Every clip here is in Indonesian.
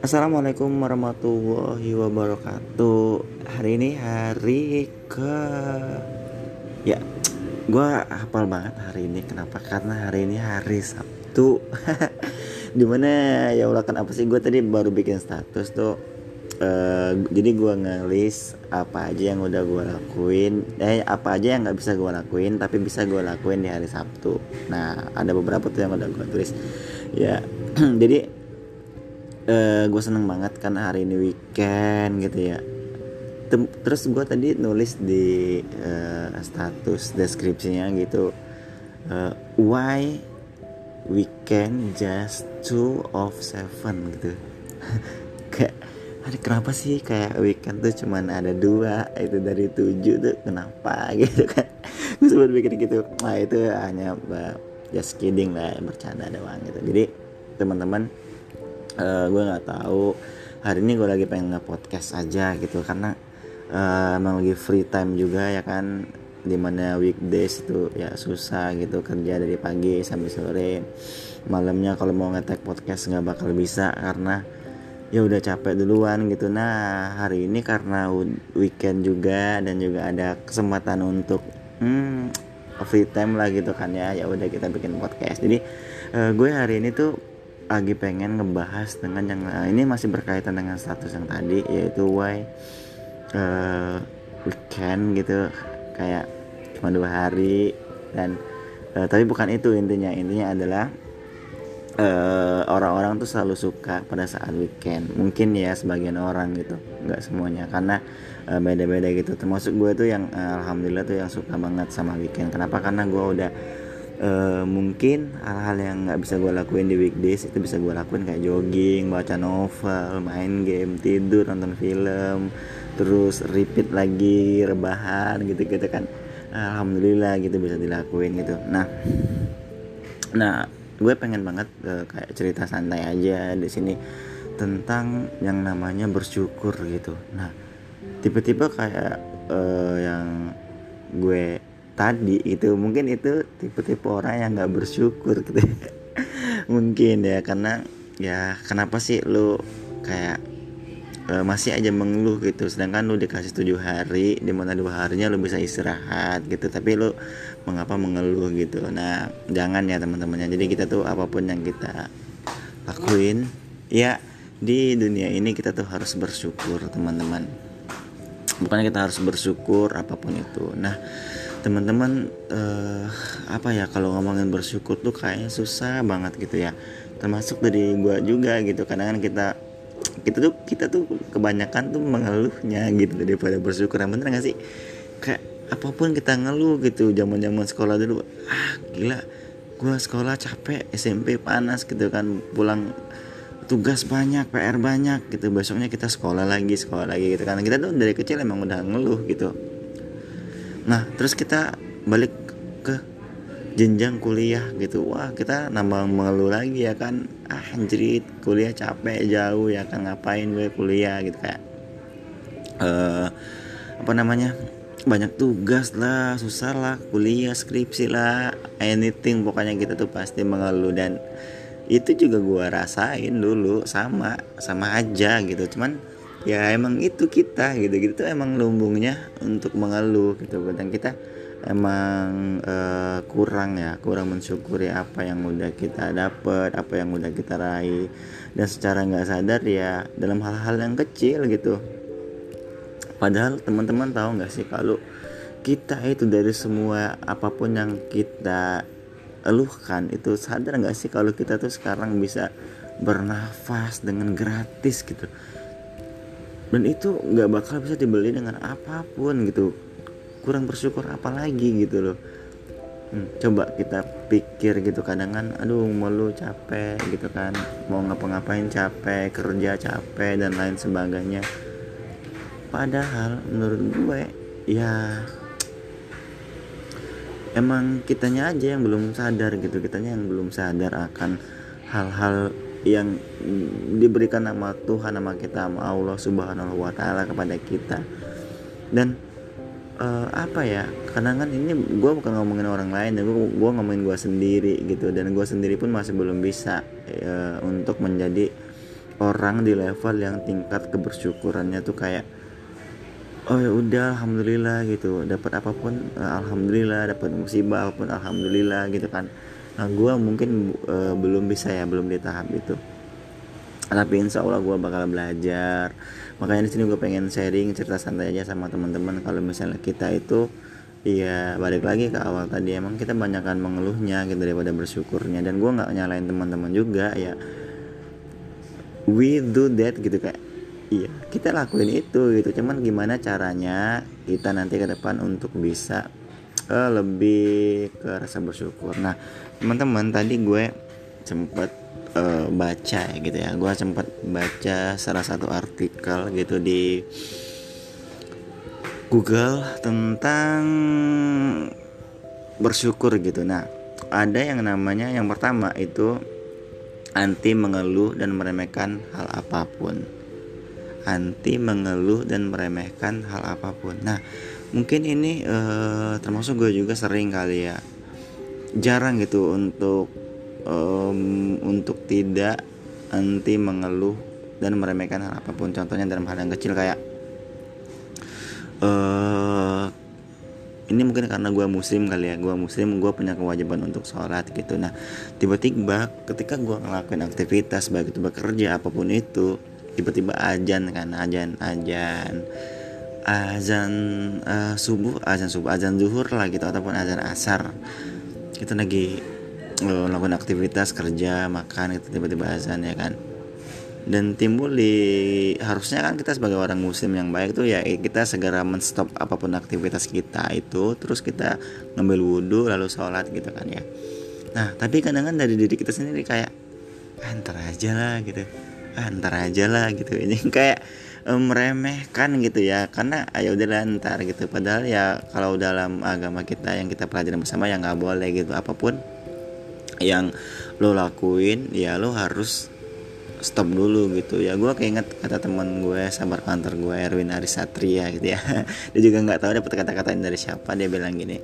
Assalamualaikum warahmatullahi wabarakatuh. Hari ini hari ke Ya gue hafal banget hari ini. Kenapa? Karena hari ini hari Sabtu. Di mana ya Allah kan apa sih Gue tadi baru bikin status tuh uh, Jadi gue ngelis Apa aja yang udah gue lakuin. Eh apa aja yang gak bisa gue lakuin Tapi bisa gue lakuin di hari Sabtu. Nah ada beberapa tuh yang udah gue tulis. Ya jadi uh, eh, gue seneng banget kan hari ini weekend gitu ya. Tem terus gue tadi nulis di uh, status deskripsinya gitu. Uh, why weekend just two of seven gitu. Kayak hari kenapa sih kayak weekend tuh cuman ada dua? Itu dari tujuh tuh kenapa gitu kan? Gue sempat bikin gitu nah itu hanya just kidding lah bercanda doang gitu. Jadi teman-teman uh, gue nggak tahu hari ini gue lagi pengen nge-podcast aja gitu karena uh, emang lagi free time juga ya kan? Di mana weekdays itu ya susah gitu kerja dari pagi sampai sore. Malamnya kalau mau ngetek podcast nggak bakal bisa karena ya udah capek duluan gitu. Nah hari ini karena weekend juga dan juga ada kesempatan untuk hmm, free time lah gitu kan ya. Ya udah kita bikin podcast. Jadi uh, gue hari ini tuh lagi pengen ngebahas dengan yang uh, ini masih berkaitan dengan status yang tadi yaitu why uh, weekend gitu. Kayak cuma dua hari dan uh, tapi bukan itu intinya. Intinya adalah orang-orang uh, tuh selalu suka pada saat weekend. Mungkin ya sebagian orang gitu nggak semuanya. Karena uh, beda-beda gitu. Termasuk gue tuh yang uh, alhamdulillah tuh yang suka banget sama weekend. Kenapa? Karena gue udah uh, mungkin hal-hal yang nggak bisa gue lakuin di weekdays itu bisa gue lakuin. Kayak jogging baca novel main game tidur nonton film terus repeat lagi rebahan gitu gitu kan. Alhamdulillah gitu bisa dilakuin gitu. Nah nah gue pengen banget uh, kayak cerita santai aja di sini tentang yang namanya bersyukur gitu. Nah tipe-tipe kayak uh, yang gue tadi itu mungkin itu tipe-tipe orang yang nggak bersyukur gitu. Mungkin ya karena ya kenapa sih lu kayak e, masih aja mengeluh gitu? Sedangkan lu dikasih tujuh hari di mana dua harinya lu bisa istirahat gitu. Tapi lu mengapa mengeluh gitu. Nah jangan ya teman-temannya. Jadi kita tuh apa pun yang kita lakuin ya di dunia ini kita tuh harus bersyukur teman-teman. Bukan kita harus bersyukur apa pun itu. Nah teman-teman uh, apa ya kalau ngomongin bersyukur tuh kayaknya susah banget gitu ya. Termasuk dari gua juga gitu. Kadang kan kita kita tuh kita tuh kebanyakan tuh mengeluhnya gitu daripada bersyukur. Yang bener gak sih? Kayak apa pun kita ngeluh gitu zaman zaman sekolah dulu ah gila gua sekolah capek SMP panas gitu kan pulang tugas banyak PR banyak gitu. Besoknya kita sekolah lagi sekolah lagi gitu kan. Kita tuh dari kecil emang udah ngeluh gitu. Nah terus kita balik ke jenjang kuliah gitu. Wah kita nambah mengeluh lagi ya kan. Ah anjrit kuliah capek jauh ya kan ngapain gue kuliah? Gitu kayak uh, apa namanya banyak tugas lah susah lah kuliah skripsi lah anything pokoknya kita tuh pasti mengeluh. Dan itu juga gue rasain dulu sama sama aja gitu. Cuman ya emang itu kita gitu. Gitu tuh emang lumbungnya untuk mengeluh gitu. Dan kita emang uh, kurang ya kurang mensyukuri apa yang udah kita dapat apa yang udah kita raih. Dan secara nggak sadar ya dalam hal-hal yang kecil gitu padahal teman-teman tahu nggak sih kalau kita itu dari semua apa pun yang kita eluhkan itu sadar nggak sih kalau kita tuh sekarang bisa bernafas dengan gratis gitu? Dan itu nggak bakal bisa dibeli dengan apa pun gitu. Kurang bersyukur apa lagi gitu loh. Hmm, coba kita pikir gitu kadang kan aduh malu capek gitu kan. Mau ngapa-ngapain capek kerja capek dan lain sebagainya padahal menurut gue ya emang kitanya aja yang belum sadar gitu. Kitanya yang belum sadar akan hal-hal yang diberikan nama Tuhan nama kita nama Allah Subhanahu wa taala kepada kita. Dan uh, apa ya karena kan ini gue bukan ngomongin orang lain gue gue ngomongin gue sendiri gitu. Dan gue sendiri pun masih belum bisa uh, untuk menjadi orang di level yang tingkat kebersyukurannya tuh kayak oh ya udah alhamdulillah gitu. Dapat apa pun uh, alhamdulillah. Dapat musibah apa pun alhamdulillah gitu kan. Nah gue mungkin uh, belum bisa ya belum di tahap itu. Tapi insya Allah gue bakal belajar. Makanya di sini gue pengen sharing cerita santai aja sama teman-teman. Kalau misalnya kita itu Iya balik lagi ke awal tadi emang kita banyakkan mengeluhnya gitu daripada bersyukurnya. Dan gue nggak nyalain teman-teman juga ya. We do that gitu kayak iya kita lakuin itu gitu. Cuman gimana caranya kita nanti ke depan untuk bisa uh, lebih ke rasa bersyukur. Nah teman-teman tadi gue sempat uh, baca ya gitu ya. Gue sempat baca salah satu artikel gitu di Google tentang bersyukur gitu. Nah ada yang namanya yang pertama itu anti mengeluh dan meremehkan hal apa pun anti mengeluh dan meremehkan hal apa pun. Nah mungkin ini uh, termasuk gue juga sering kali ya. Jarang gitu untuk um, untuk tidak anti mengeluh dan meremehkan hal apa pun. Contohnya dalam hal yang kecil kayak uh, ini mungkin karena gue muslim kali ya. Gue muslim gue punya kewajiban untuk sholat gitu. Nah tiba-tiba ketika gue ngelakuin aktivitas baik itu bekerja apa pun itu tiba-tiba ajan kan ajan ajan azan uh, subuh azan subuh azan zuhur lah gitu ataupun azan asar. Kita lagi uh, melakukan aktivitas kerja makan itu tiba-tiba azan ya kan. Dan timbul di harusnya kan kita sebagai orang muslim yang baik tuh ya kita segera menstop apa pun aktivitas kita itu terus kita ngambil wudhu lalu sholat gitu kan ya. Nah tapi kadang-kadang dari diri kita sendiri kayak ah, antar aja lah gitu ah, antar aja lah gitu. Ini kayak um, meremehkan gitu ya. Karena ayo udah ntar gitu. Padahal ya kalau dalam agama kita yang kita pelajari bersama ya nggak boleh gitu. Apa pun yang lo lakuin ya lo harus stop dulu gitu. Ya gue keinget kata teman gue sabar kantor gue Erwin Arisatria gitu ya. Dia juga nggak tahu dapat kata-kata dari siapa. Dia bilang gini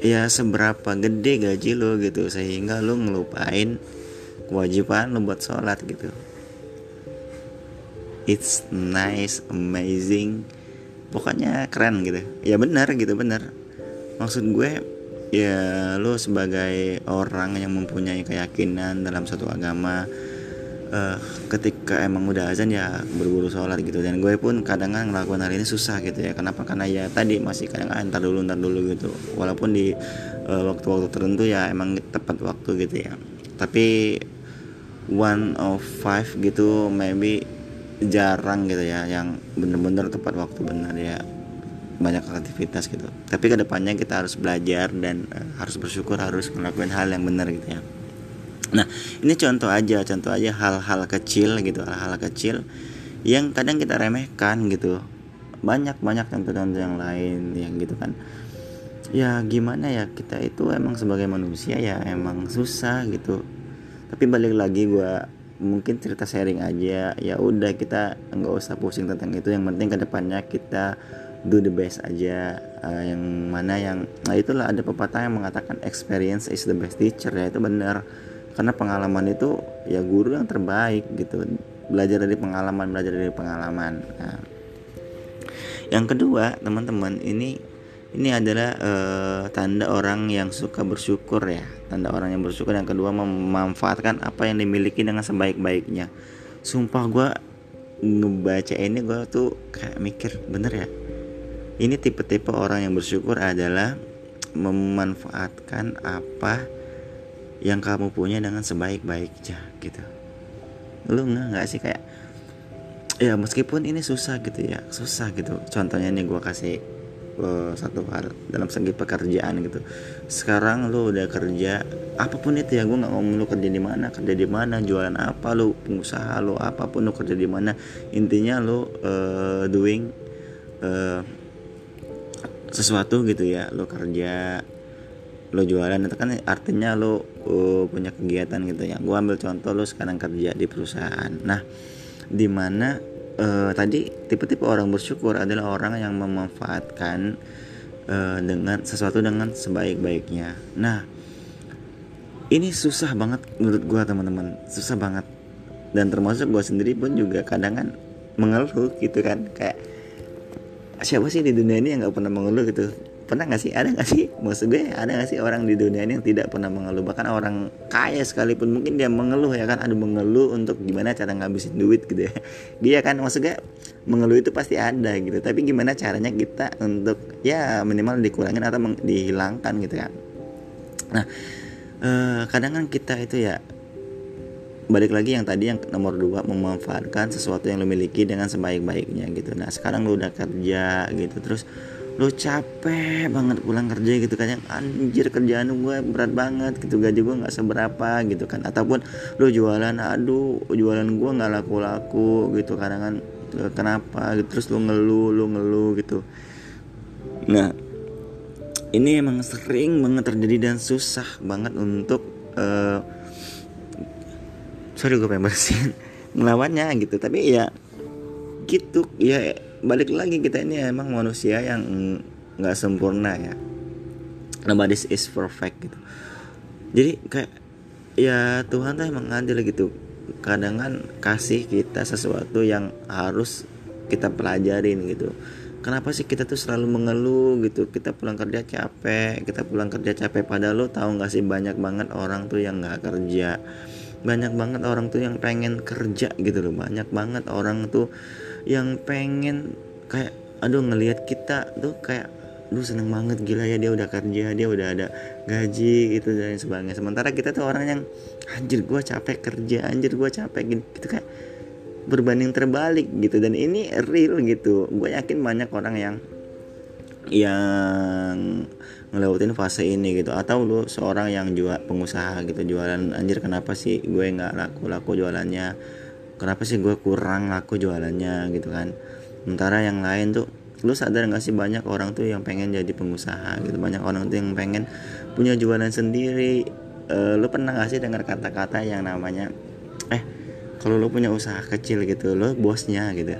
ya seberapa gede gaji lo gitu. Sehingga lo ngelupain kewajiban lo buat sholat gitu it's nice amazing. Pokoknya keren gitu. Ya benar gitu benar. Maksud gue ya lo sebagai orang yang mempunyai keyakinan dalam satu agama uh, ketika emang udah azan ya berburu sholat gitu. Dan gue pun kadang kadang ngelakuin hal ini susah gitu ya. Kenapa? Karena ya tadi masih kadang kadang ntar dulu ntar dulu gitu. Walaupun di waktu waktu-waktu tertentu ya emang tepat waktu gitu ya. Tapi one of five gitu maybe jarang gitu ya yang bener-bener tepat waktu benar ya banyak aktivitas gitu tapi ke depannya kita harus belajar dan uh, harus bersyukur harus melakukan hal yang benar gitu ya Nah, ini contoh aja, contoh aja hal-hal kecil gitu, hal-hal kecil yang kadang kita remehkan gitu. Banyak-banyak contoh-contoh yang lain yang gitu kan. Ya gimana ya kita itu emang sebagai manusia ya emang susah gitu. Tapi balik lagi gue mungkin cerita sharing aja. Ya udah kita nggak usah pusing tentang itu. Yang penting ke depannya kita do the best aja. Uh, yang mana yang nah itulah ada pepatah yang mengatakan experience is the best teacher. Ya itu benar. Karena pengalaman itu ya guru yang terbaik gitu. Belajar dari pengalaman belajar dari pengalaman. Nah, yang kedua teman-teman ini ini adalah uh, tanda orang yang suka bersyukur ya. Tanda orang yang bersyukur. Yang kedua memanfaatkan apa yang dimiliki dengan sebaik-baiknya. Sumpah gue ngebaca ini gue tuh kayak mikir bener ya? Ini tipe-tipe orang yang bersyukur adalah memanfaatkan apa yang kamu punya dengan sebaik-baiknya gitu. Lu nggak nggak sih? Kayak ya meskipun ini susah gitu ya. Susah gitu. Contohnya nih gue kasih satu hal dalam segi pekerjaan gitu. Sekarang lu udah kerja apa pun itu ya gue nggak ngomong lu kerja di mana kerja di mana jualan apa lu pengusaha lu apa pun lu kerja di mana intinya lu uh, doing uh, sesuatu gitu ya lu kerja lo jualan itu kan artinya lo uh, punya kegiatan gitu ya. Gue ambil contoh lo sekarang kerja di perusahaan. Nah di mana uh, tadi tipe-tipe orang bersyukur adalah orang yang memanfaatkan uh, dengan sesuatu dengan sebaik-baiknya. Nah ini susah banget menurut gue teman-teman. Susah banget. Dan termasuk gue sendiri pun juga kadang kan mengeluh gitu kan. Kayak siapa sih di dunia ini yang nggak pernah mengeluh? gitu pernah nggak sih? Ada nggak sih? Maksud gue ada nggak sih orang di dunia ini yang tidak pernah mengeluh? Bahkan orang kaya sekalipun mungkin dia mengeluh ya kan? Ada mengeluh untuk gimana cara ngabisin duit gitu ya. Dia kan? Maksud gue mengeluh itu pasti ada gitu. Tapi gimana caranya kita untuk ya minimal dikurangin atau dihilangkan gitu ya nah eh, kadang kan kita itu ya balik lagi yang tadi yang nomor dua memanfaatkan sesuatu yang lo miliki dengan sebaik-baiknya gitu. Nah sekarang lo udah kerja gitu terus lo capek banget pulang kerja gitu kan yang anjir kerjaan gue berat banget gitu gaji gue nggak seberapa gitu kan. Ataupun lo jualan aduh jualan gue nggak laku-laku gitu kadang kan kenapa? gitu terus lo ngeluh lo ngeluh gitu. Nah ini emang sering banget terjadi dan susah banget untuk uh, sorry gue pengen bersihin ngelawannya gitu tapi ya gitu ya balik lagi kita ini emang manusia yang nggak sempurna ya. Nobody is perfect gitu. Jadi kayak ya Tuhan tuh emang adil gitu. Kadang kan kasih kita sesuatu yang harus kita pelajarin gitu. Kenapa sih kita tuh selalu mengeluh gitu? Kita pulang kerja capek kita pulang kerja capek padahal lo tahu nggak sih banyak banget orang tuh yang nggak kerja? Banyak banget orang tuh yang pengen kerja gitu loh. Banyak banget orang tuh yang pengen kayak aduh ngelihat kita tuh kayak lu seneng banget gila ya dia udah kerja dia udah ada gaji gitu dan sebagainya. Sementara kita tuh orang yang anjir gue capek kerja anjir gue capek gitu, gitu kayak berbanding terbalik gitu. Dan ini real gitu. Gue yakin banyak orang yang yang ngelewatin fase ini gitu. Atau lu seorang yang jual pengusaha gitu jualan anjir kenapa sih gue nggak laku laku jualannya kenapa sih gue kurang laku jualannya? gitu kan. Sementara yang lain tuh lu sadar gak sih banyak orang tuh yang pengen jadi pengusaha gitu. Banyak orang tuh yang pengen punya jualan sendiri. Uh, lu pernah gak sih dengar kata-kata yang namanya eh kalau lu punya usaha kecil gitu lu bosnya gitu.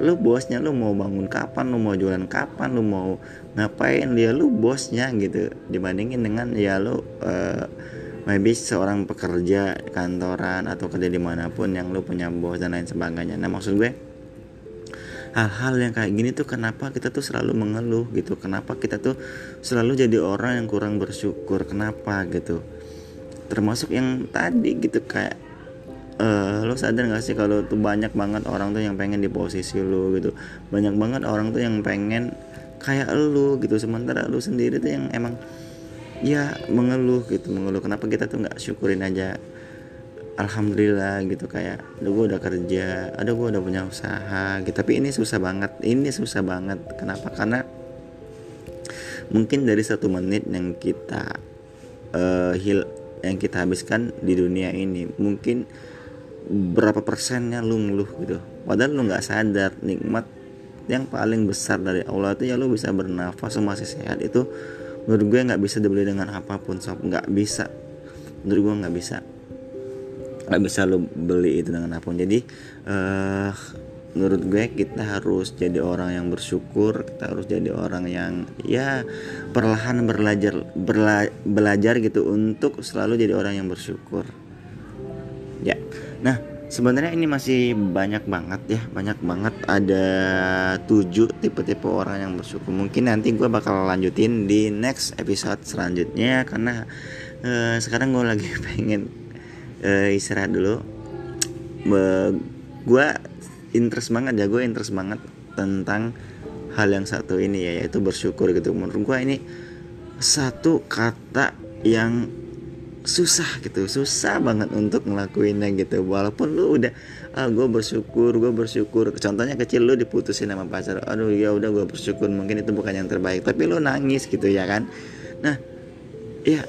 Lu bosnya lu mau bangun kapan lu mau jualan kapan lu mau ngapain dia lu bosnya gitu. Dibandingin dengan ya lu uh, maybe seorang pekerja kantoran atau kerja di mana pun yang lu punya bos dan lain sebagainya. Nah maksud gue hal-hal yang kayak gini tuh kenapa kita tuh selalu mengeluh gitu? Kenapa kita tuh selalu jadi orang yang kurang bersyukur? Kenapa gitu? Termasuk yang tadi gitu kayak uh, lo sadar gak sih kalau tuh banyak banget orang tuh yang pengen di posisi lo gitu? Banyak banget orang tuh yang pengen kayak lo gitu. Sementara lo sendiri tuh yang emang ya mengeluh gitu mengeluh. Kenapa kita tuh nggak syukurin aja? Alhamdulillah gitu kayak aduh gue udah kerja aduh gue udah punya usaha gitu. Tapi ini susah banget ini susah banget. Kenapa? Karena mungkin dari satu menit yang kita uh, hil yang kita habiskan di dunia ini mungkin berapa persennya lu ngeluh gitu. Padahal lu nggak sadar nikmat yang paling besar dari Allah itu ya lu bisa bernafas masih sehat itu menurut gue nggak bisa dibeli dengan apa pun sob. Nggak bisa. Menurut gue nggak bisa. Nggak bisa lo beli itu dengan apa pun. Jadi uh, menurut gue kita harus jadi orang yang bersyukur kita harus jadi orang yang ya perlahan belajar berla, belajar gitu untuk selalu jadi orang yang bersyukur. Ya. Nah sebenarnya ini masih banyak banget ya banyak banget. Ada tujuh tipe-tipe orang yang bersyukur. Mungkin nanti gue bakal lanjutin di next episode selanjutnya karena uh, sekarang gue lagi pengen uh, istirahat dulu. Gue interest banget ya gue interest banget tentang hal yang satu ini ya yaitu bersyukur gitu. Menurut gue ini satu kata yang susah gitu susah banget untuk ngelakuinnya gitu. Walaupun lu udah ah gue bersyukur gue bersyukur. Contohnya kecil lu diputusin sama pacar aduh ya udah gue bersyukur mungkin itu bukan yang terbaik. Tapi lu nangis gitu ya kan? Nah ya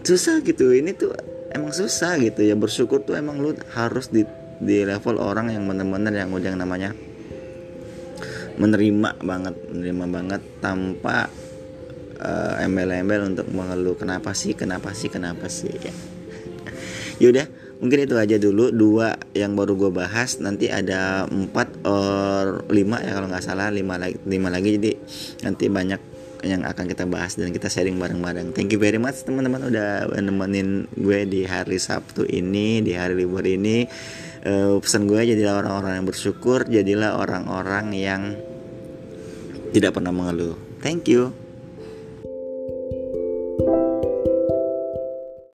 susah gitu. Ini tuh emang susah gitu ya. Bersyukur tuh emang lu harus di di level orang yang bener-bener yang udah yang namanya menerima banget menerima banget tanpa uh, embel-embel untuk mengeluh kenapa sih kenapa sih kenapa sih ya yaudah mungkin itu aja dulu dua yang baru gue bahas nanti ada empat or lima ya kalau nggak salah lima lagi lima lagi jadi nanti banyak yang akan kita bahas dan kita sharing bareng-bareng. Thank you very much teman-teman udah nemenin gue di hari Sabtu ini, di hari libur ini. Uh, pesan gue jadilah orang-orang yang bersyukur, jadilah orang-orang yang tidak pernah mengeluh. Thank you.